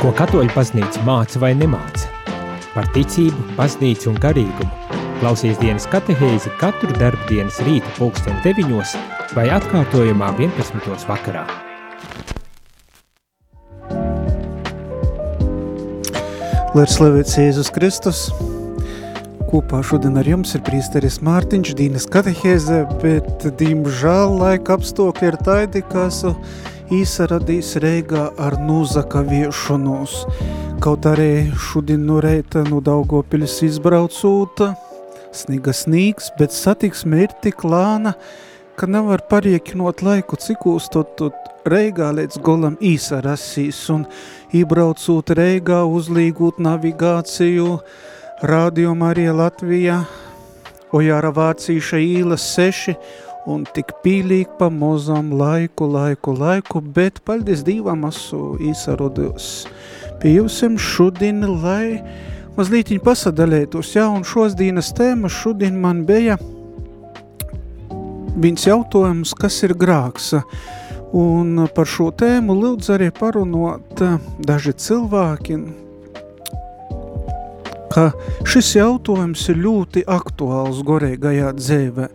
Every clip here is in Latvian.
Ko katoļu paznīca māca vai nemāca? Par ticību, paznīcu un garīgumu. Klausies dienas katehēzi katru darbu dienas rīta pulksten 9 vai atkārtojumā 11. vakarā. Lai ir slavēts Jēzus Kristus, kopā šodien ar jums ir prīsteris Mārtiņš, Dīnas katehēze, bet, diemžēl, laika apstākļi ir taidi, ka esmu īsaradījis Reigā ar nūzakaviešanos. Kaut arī šodien no reita no Daugopiļas izbraucūta, sniga snīgs, bet satiksme ir tik lāna, ka nevar pariekinot laiku, cik uztot Reigā līdz golam īsarasīs un iebraucūt Reigā uzlīgūt navigāciju Radio Marija Latvijā, Ojāra Vācīša īlas 6 un tik pīlīgi pa mozam laiku, laiku, laiku, bet paldies Dīvam esmu īsarodījus pie jūsim šodien, lai mazlītiņ pasadalētos, jā, un šos dienas tēmas šodien man bija viens jautājums, kas ir grāks, un par šo tēmu lūdzu arī parunot daži cilvēki, ka šis jautājums ir ļoti aktuāls gorēgajā dzēvē,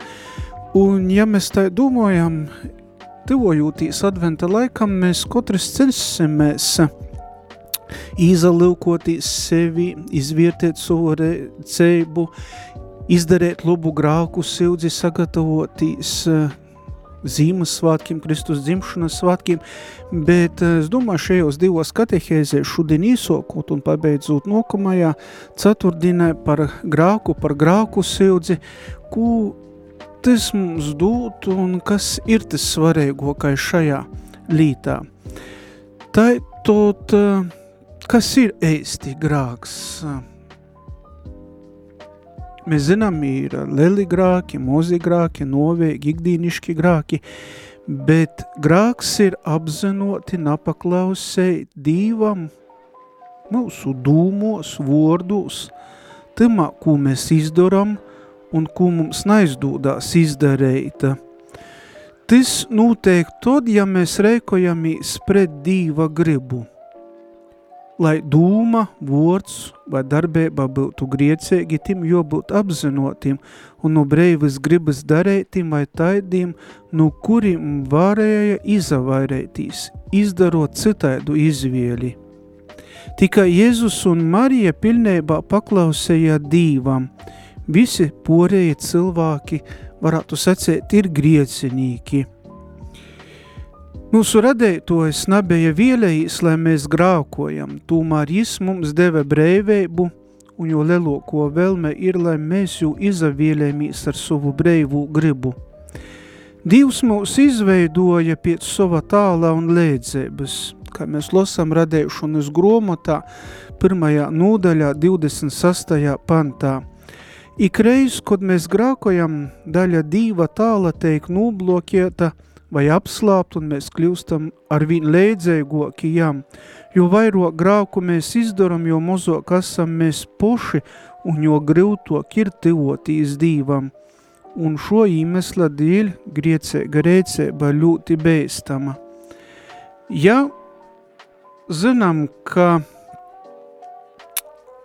Un ja mēs tā domājam, tuvojūtīs adventa laikam, mēs katrs censimies izalūkotīs sevi, izvērtēt savu receibu, izdarīt labu grāku sildzi, sagatavotīs Zīmes Kristus dzimšanas svētkiem, bet es domāju, šajos divos katehēzēs šodien īsokot un pabeidzot nokamajā ceturtdienē par grāku, par grāku sildzi, ko tas mums dot un kas ir tas svarīgākais šajā lītā. Tā tot, kas ir īsti grāks? Mēs zinām, ir lieli grāki, mozi grāki, novēgi, ikdīniški grāki, bet grāks ir apzinoti napaklausēt dīvam mūsu dūmos, vārdos, tamā, ko mēs izdaram, un ko mums naizdūdās izdarīt. Tas notiek tad, ja mēs reikojamies pret Dīva gribu. Lai dūma, vords vai darbība būtu griecīgi, tim jābūt apzinotim un no breivas gribas darētim vai taidiem, no kuriem varēja izavairētīs, izdarot citaidu izvieli. Tikai Jēzus un Marija pilnībā paklausēja Dīvam – visi porēji cilvēki, varētu sacēt, ir griecinīgi. Mūsu radētojas nebija vielējis, lai mēs grākojam, tūmēr jis mums deva breiveibu, un jo lieloko vēlme ir, lai mēs jū izavielēmīs ar savu breivu gribu. Dievs mūs izveidoja pēc sava tāla un lēdzības, kā mēs lasām radēšanas gromotā, pirmajā nūdaļā 26. pantā – Ikreiz, kad mēs grākojam, daļa dīva tāla teik nublokieta vai apslāpt, un mēs kļūstam ar viņu leidzēgoki jām, jo vairāk grāku mēs izdaram, jo mozok esam mēs poši, un jo grūtok ir tivotīs dīvam. Un šo īmesla dēļ griecēga rēcēba ļoti bēstama. Ja zinām, ka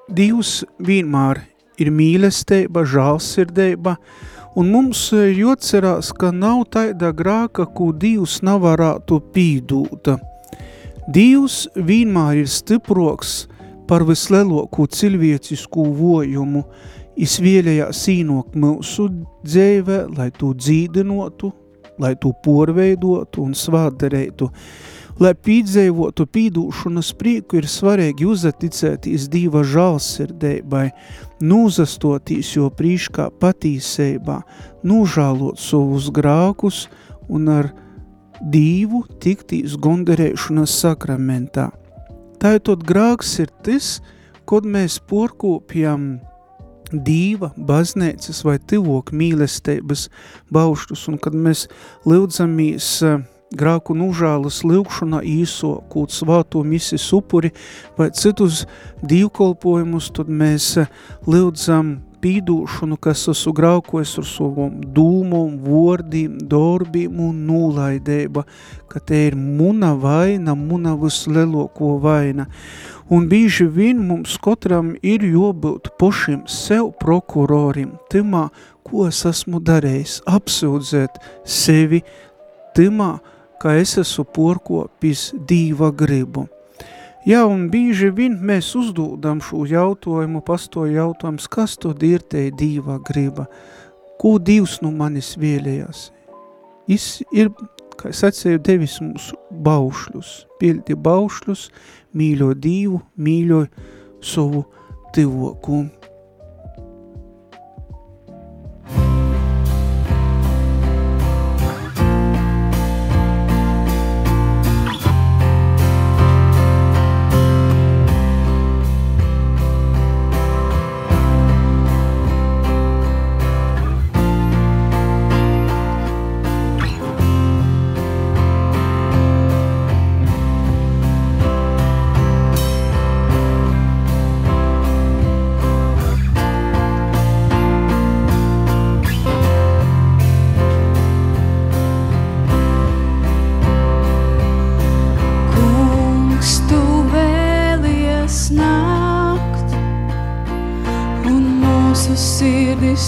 Dievs vienmēr ir mīlestība, žālsirdība, un mums jocerās, ka nav taida grāka, ko Dievs nevarētu pīdūt. Dievs vienmēr ir stiproks par vislielāko cilvēcisku vojumu, izvēlējās īnok mūsu dzīvē, lai to dzīdinotu, lai to porveidotu un svāderētu. Lai pīdzēvotu pīdūšanas prieku ir svarīgi uzaticēties Dīva žālsirdēbai, nūzastotīs jo prīškā patīseibā, nūžālot savus grākus un ar Dīvu tiktīs gondarēšanas sakramentā. Tātad grāks ir tas, kad mēs porkopjam dīva, baznēcas vai tivok mīlestības bauštus, un kad mēs lūdzamies uh, grāku nužālas lūkšanā īso kūt svāto misis upuri vai citus dīvkolpojumus, tad mēs lūdzam pīdūšanu, kas esmu graukojis ar savam dūmom, vordīm, dorbīm un nūlaidēba, ka te ir muna vaina, muna visleloko vaina. Un bīži vien mums katram ir jābūt pošim sev prokurorim, timā, ko es esmu darējis, apsūdzēt sevi, timā, ka es esmu porkopis dīva gribu. Jā, un bīži vien mēs uzdodam šo jautājumu, pastoju jautājums, kas tad ir te dīva griba? Ko Dievs no manis vēlējās? Viņš ir, kā es atsēju, devis mums baušļus, pildi baušļus, mīļo Dievu, mīļo savu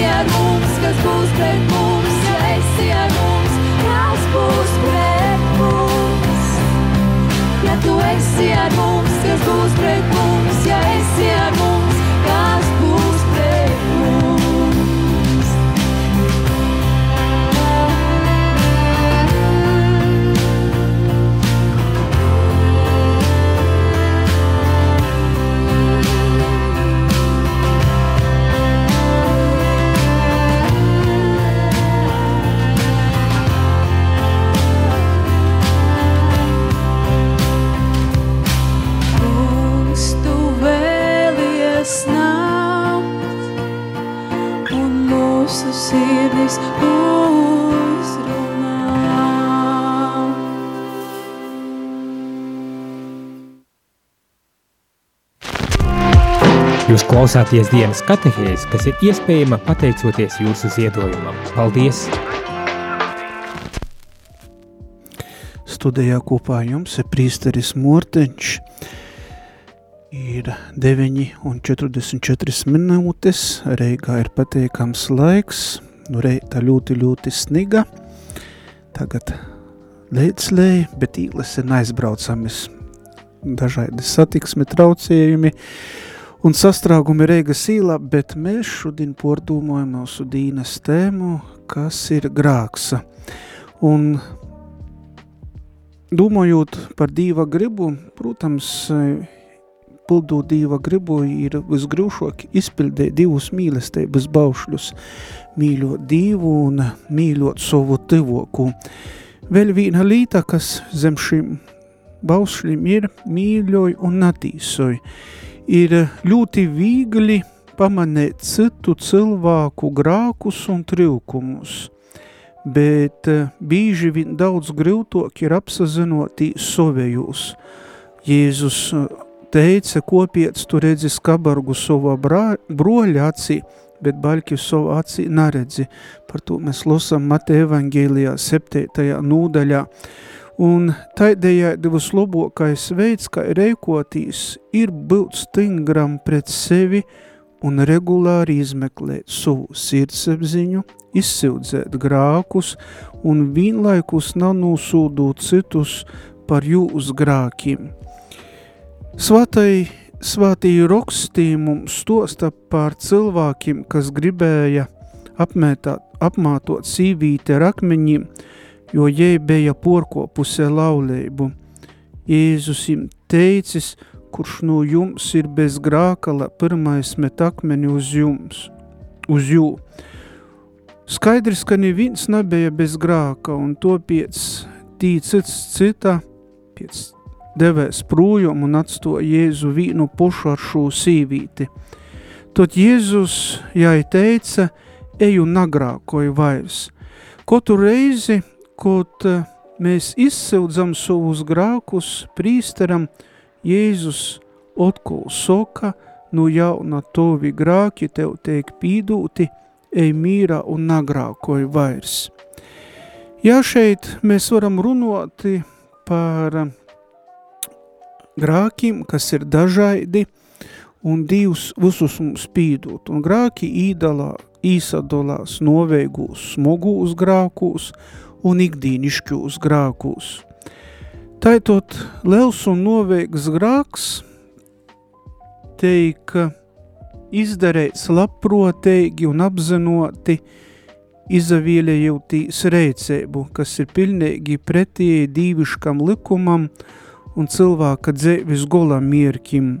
esi ar mums, kas būs pret mums, ja esi ar mums, kas būs pret mums. Ja tu esi ar mums, kas būs pret mums. mūsu sirdis uzrunā. Jūs klausāties dienas katehēs, kas ir iespējama pateicoties jūsu ziedojumam. Paldies! Studijā kopā jums ir prīsteris Morteņš. Ir 9 un 44 minūtes, Reigā ir pateikams laiks, nu reita ļoti, ļoti sniga. Tagad līdzlēji, bet īles ir aizbraucamis. Dažādi satiksmi traucējumi un sastrāgumi Reigas īlā, bet mēs šodien pordūmojam mūsu dīnas tēmu, kas ir grāksa. Un domājot par Dieva gribu, protams, pildot Dieva gribu ir visgrūšāk izpildīt divus mīlestības baušļus – mīļot Dievu un mīļot savu tivoku. Vēl viena līta, kas zem šim baušļim ir mīļoj un natīsoj. Ir ļoti viegli pamanēt citu cilvēku grākus un trilkumus – bet eh, bīži vien daudz grūtāk ir apsazinotī sovējūs. Jēzus eh, teica, kopiec tu redzi skabargu savā broļa acī, bet baļķi savu acī neredzi. Par to mēs losam Mateja evangēlijā 7. nūdaļā. Un taidējādi vislabākais veids, kā reikotīs, ir būt stingram pret sevi un regulāri izmeklēt savu sirdsapziņu, izsildzēt grākus un vienlaikus nav nosūdūt citus par jūs grākiem. Svatai, svātī rokstī mums stosta par cilvēkiem, kas gribēja apmētāt, apmātot sīvīti ar akmeņiem, jo jai bija porkopusē laulību. Jēzus им teicis, kurš no jums ir bez grākala, pirmais met akmeni uz jums, uz jū. Skaidrs, ka neviens nebija bez grāka, un to pēc tī cits cita, pēc devēs projām un atstoja Jēzu vīnu pušu ar šo sīvīti. Tot Jēzus jai teica, eju nagrākoju vairs. Katru reizi, kad mēs izsildzam savus grākus prīsteram, Jēzus otkul soka, nu jauna tovi grāki tev teik pīdūti, ej mīra un nagrākoju vairs. Jā, šeit mēs varam runāt par grākiem, kas ir dažādi, un divus visus mums spīdot. Un grāki īdalā, īsadolās noveigūs smogūs grākūs un ikdīnišķūs grākūs. Taitot liels un noveigs grāks teika, izdarēts labprotīgi un apzinoti izavīļējotīs reicēbu, kas ir pilnīgi pretī dīviškam likumam un cilvēka dzēvis golam mierkim.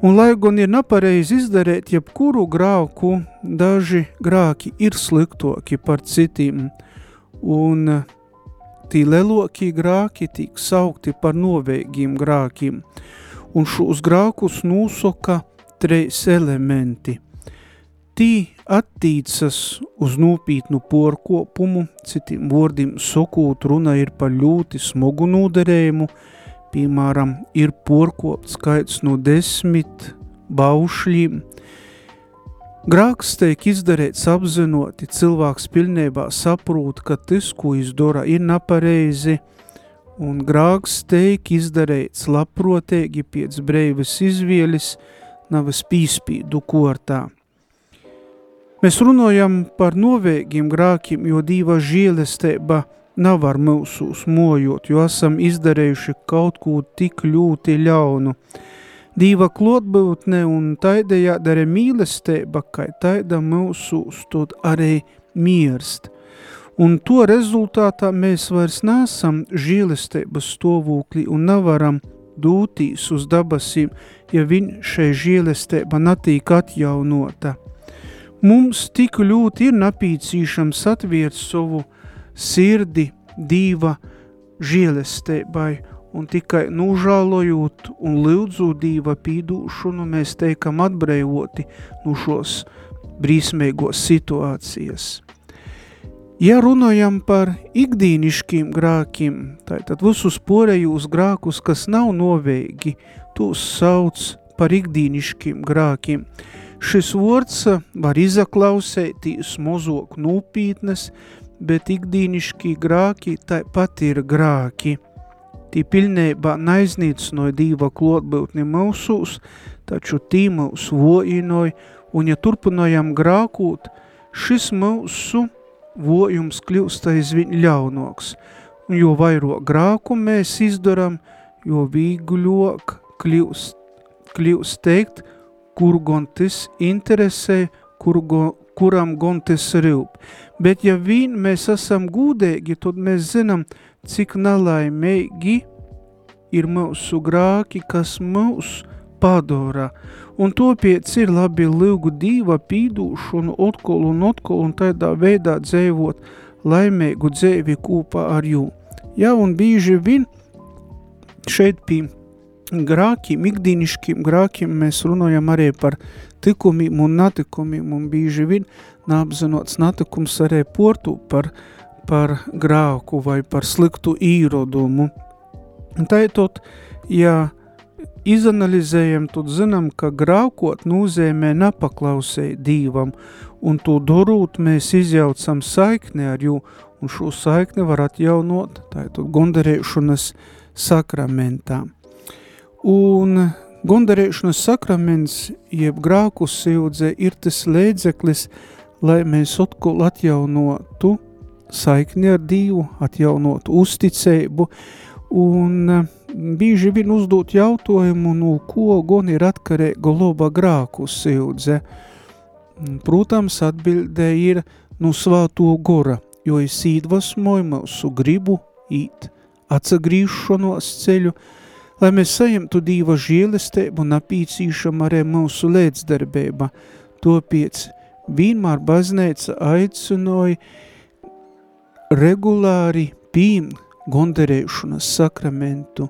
Un lai gan ir nepareizi izdarēt jebkuru grāku, daži grāki ir sliktoki par citiem, un tī lelokie grāki tīk saukti par novēgiem grākiem, un šos grākus nūsoka trīs elementi. Tī attīcas uz nopietnu porkopumu, citiem vārdiem sakot, runa ir par ļoti smogu noderējumu, piemēram, ir porkopt skaits no desmit baušļiem. Grāks tiek izdarīts apzinoti, cilvēks pilnībā saprūt, ka tas, ko izdara, ir nepareizi, un grāks tiek izdarīts labprotīgi pēc breivas izvielis, navas pīspīdu kortā. Mēs runājam par novēgiem grākiem, jo dīva žēlestība nav ar mūsus mojot, jo esam izdarējuši kaut ko tik ļoti ļaunu. Dīva klotbūtne un taidējāda arī mīlestība, kai taida mūsus tad arī mierst. Un to rezultātā mēs vairs nesam žēlestības stāvoklī un nevaram dūtīs uz dabasīm, ja viņ šai žēlestība natīk atjaunota. Mums tik ļoti ir napīcīšams atviert savu sirdi dīva žēlestībai, un tikai nužālojot un lūdzu dīva pīdūšanu mēs teikam atbrīvoti no šos brīsmīgos situācijas. Ja runājam par ikdīniškiem grākiem, tātad visus porējūs grākus, kas nav novēgi, tos sauc par ikdīniškiem grākiem. Šis vārds var izaklausētīs mozok nūpītnes, bet ikdīniškī grāki tāpat ir grāki. Tī pilnībā naiznīcinoja Dīva klotbūtni mūsūs, taču tī mūs vojinoja, un ja turpinājam grākūt, šis mūsu vojums kļūst aizvien ļaunoks, un jo vairāk grāku mēs izdaram, jo vīguļok kļūst, kļūst teikt, kur gon tas interesē, kur go, kuram gon tas rūp. Bet ja vien mēs esam gūdēgi, tad mēs zinām, cik nalaimīgi ir mūsu grāki, kas mūs padora. Un topiec ir labi lūgu dīva pīdūšanu otkol un otkol un tādā veidā dzēvot laimīgu dzēvi kūpā ar jū. Ja, un bīži vien šeit pie grākiem, ikdīniškiem grākiem mēs runājam arī par tikumiem un natikumiem, un bīži vien nāpzinots natikums arī portu par par grāku vai par sliktu īrodumu. Tātad, ja izanalizējam, tad zinām, ka grākot nozīmē nepaklausēji Dīvam, un to darot mēs izjaucam saikni ar jū, un šo saikni var atjaunot, tātad gondarēšanas sakramentā. Un gondarēšanas sakraments, jeb grāku sildzē, ir tas līdzeklis, lai mēs atkal atjaunotu saikni ar Dievu, atjaunot uzticību, un eh, bieži vien uzdot jautājumu, no ko gan ir atkarīga loba grāku sildze. Protams, atbildē ir no svāto gora, jo es īdvasmoju mūsu gribu īt atsagrīšanos ceļu, lai mēs saimtu Dīva žēlestību un apīcīšam arī mūsu lēdzdarbība. Topiec vienmēr baznīca aicinoja regulāri pīm gondarēšanas sakramentu,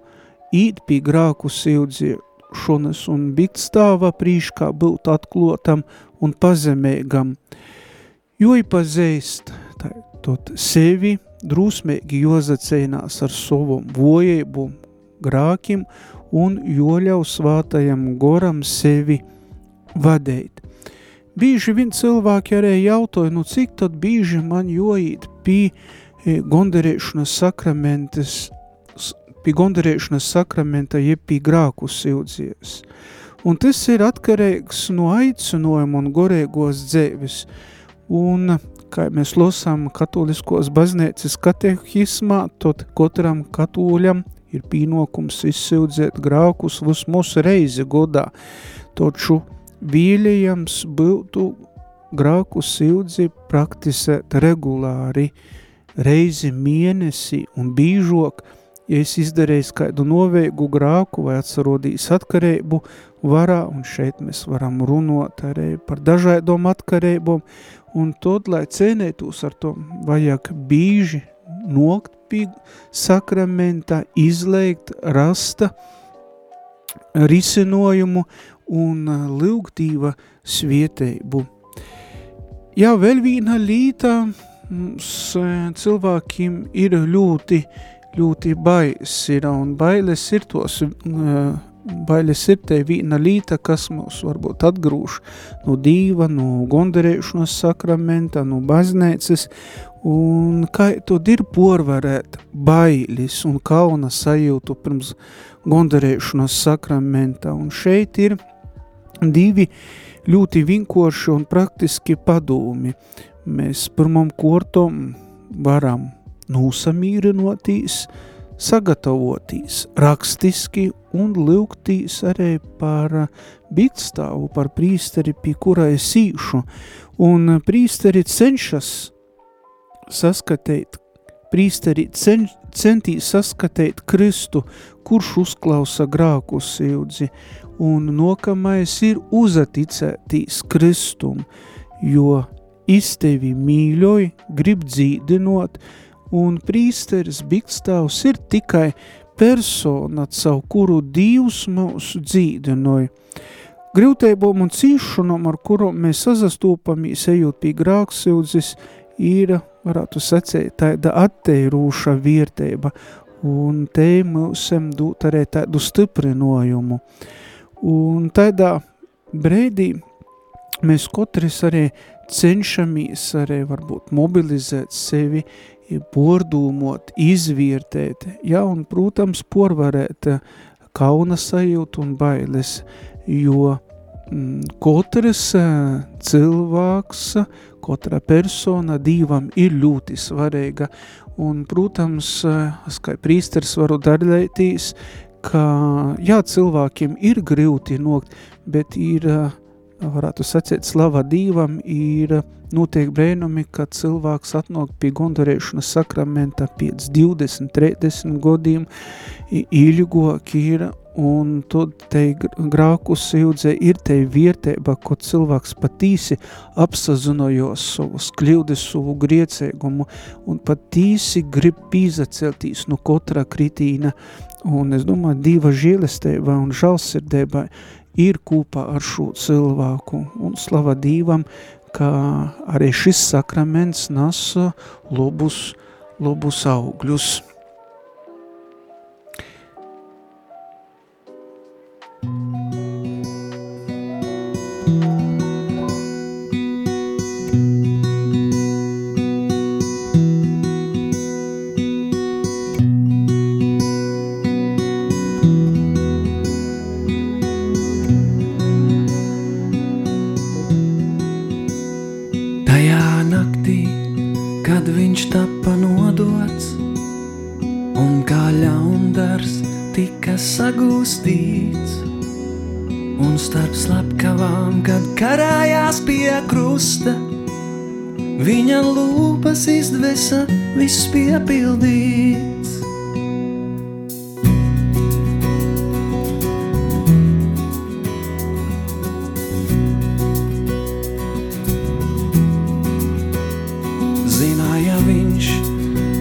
īt pie grāku sildziešanas un bikt stāva prīškā būt atklotam un pazemēgam, jo ipazīst tot sevi drūsmīgi jozaceinās ar savu vojēbu grākim un joļau svātajam goram sevi vadēt. Bīži vien cilvēki arī jautāja, nu cik tad bīži man joīt pie gondarēšanas sakramentas, pie gondarēšanas sakramenta, jeb pie grāku sildzies. Un tas ir atkarīgs no aicinojuma un gorēgos dzēvis. Un, kā mēs lasām katoliskos baznīcas katehismā, tad katram katoļam ir pienākums izsildzēt grākus vismaz reizi godā. Taču vīļajams būtu grāku sildzi praktisēt regulāri, reizi mēnesi un bīžok, ja es izdarēju kādu noveigu grāku vai atsarodījis atkarību varā, un šeit mēs varam runot arī par dažādom atkarībom, un tad, lai cienētos ar to, vajag bīži nokt pie sakramenta, izlēgt, rasta risinojumu un lūgtīva svietēbu. Jā, vēl viena līta mums cilvēkiem ir ļoti, ļoti bailes ir, un bailes ir tos, bailes ir te viena līta, kas mūs varbūt atgrūž no dīva, no gondarēšanas sakramenta, no baznēcas, un kā tad ir porvarēt bailis un kauna sajūtu pirms gondarēšanas sakramenta, un šeit ir divi ļoti vienkārši un praktiski padomi. Mēs pirmam kortom varam nosamīrinotīs, sagatavotīs rakstiski un lūgtīs arī par bitstāvu, par prīsteri, pie kura es īšu. Un prīsteri cenšas saskatīt, prīsteri cen, centīs saskatīt Kristu, kurš uzklausa grāku sildzi, un nokamais ir uzaticētīs Kristum, jo iztevi mīļoji, grib dzīdinot, un prīsteris Bikstāvs ir tikai persona, caur kuru Dievs mūsu dzīdinoja. Grūtībām un cīšanām, ar kurām mēs sazastūpamies, ejot pie grāksildзis, ir, varētu sacēt, tāda atteiroša vierteiba, un te mūsam dūt arī tādu stiprinojumu. Un tādā brīdī mēs katrs arī cenšamies arī varbūt mobilizēt sevi, pordūmot, izvērtēt, ja, un, protams, porvarēt kauna sajūtu un bailes, jo mm, katrs cilvēks, katra persona Dīvam ir ļoti svarīga, un, protams, es kā prīsters varu darīties, ka, jā, cilvēkiem ir grūti nokt, bet ir varētu sacīt, slava Dīvam ir notiek brēnumi, kad cilvēks atnāk pie gondarēšanas sakramenta pēc 20, 30 godiem, ilgāk ir, un tad te grāku sildzē ir te vietēba, ko cilvēks patīsi apsazinojos savus kļūdis, savu griecēgumu, un patīsi grib pīzaceltīs no kotra kritīna, un es domāju, Dīva žēlestībā un žalsirdībā ir kopā ar šo cilvēku un slava Dīvam, ka arī šis sakraments nes labus, labus augļus. Viņa lūpas izdvesa viss piepildīts. Zināja viņš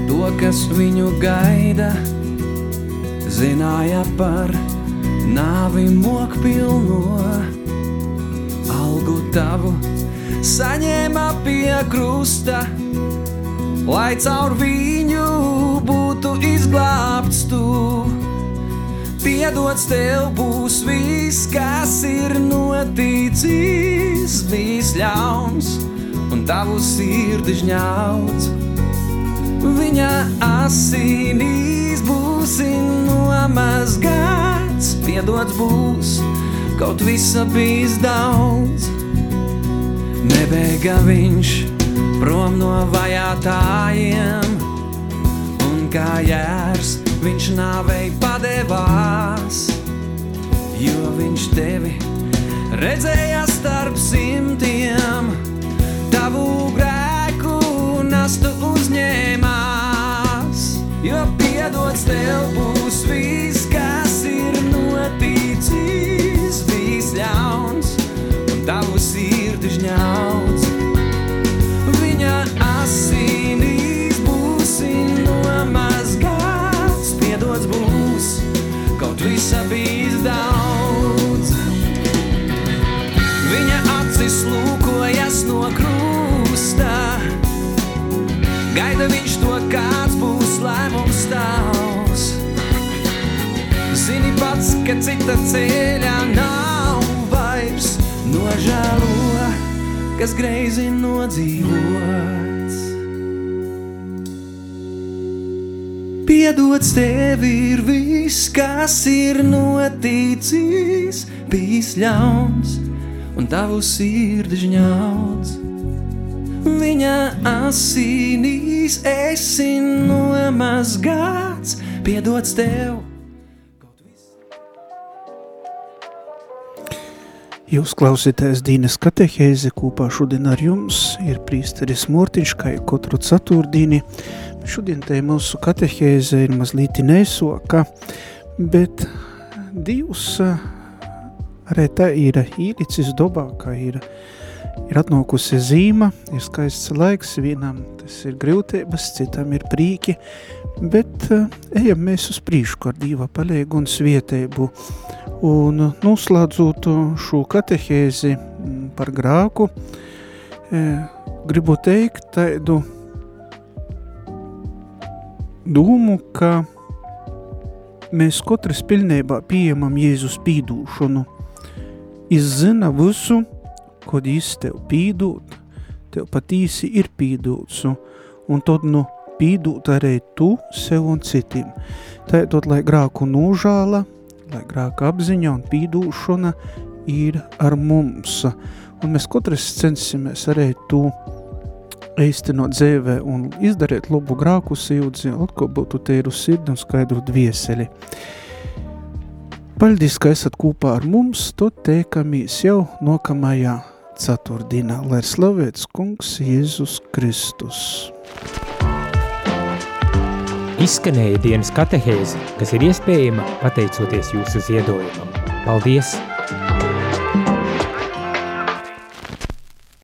to, kas viņu gaida, zināja par nāvi mokpilno algu tavu saņēma pie krusta, lai caur viņu būtu izglābts tu. Piedots tev būs viss, kas ir noticis, bijis ļauns un tavu sirdi žņauts. Viņa asinīs būsi nomazgāts, piedots būs, kaut visa bijis daudz. Nebēga viņš prom no vajātājiem, un kā jērs viņš nāvei padevās, jo viņš tevi redzēja starp simtiem, tavu grēku nastu uzņēmās, jo piedots tev būs viss, visa bijis daudz. Viņa acis lūkojas no krusta, gaida viņš to, kāds būs lēmums tavs. Zini pats, ka cita ceļā nav vairs nožēlo, kas greizi nodzīvots. Piedots tev ir viss, kas ir noticis, bijis ļauns un tavu sirdi žņauts. Viņa asinīs esi nomazgāts, piedots tev. Jūs klausītājs Dīnes katehēze kopā šodien ar jums ir prīsteris Mortiņš, kā jau katru ceturtdīni. Šodien te mūsu katehēze ir mazlīti nesoka, bet Dievs arī tā ir īricis dobā, kā ir, ir atnākusi zīma, ir skaists laiks, vienam tas ir grūtības, citam ir prīki, bet ejam mēs uz prīšku ar Dieva palīgu un svietēbu, Un noslēdzot šo katehēzi par grāku, gribu teikt tādu domu, ka mēs katrs pilnībā pieņemam Jēzus pīdūšanu. Izzina visu, kod jis tev pīdūt, tev pat īsi ir pīdūts, un tad nu pīdūt arī tu sev un citiem. Tātad, lai grāku nūžāla, lai grāka apziņa un pīdūšana ir ar mums, un mēs katrs censimies arī tu īstenot dzīvē un izdarīt labu grāku sīvdzi, atkal būtu teiru sirdi un skaidru dvieseli. Paldies, ka esat kopā ar mums, to teikamies jau nokamajā ceturtdienā, lai ir slavēts kungs Jēzus Kristus. Izskanēja dienas katehēze, kas ir iespējama pateicoties jūsu ziedojumam. Paldies!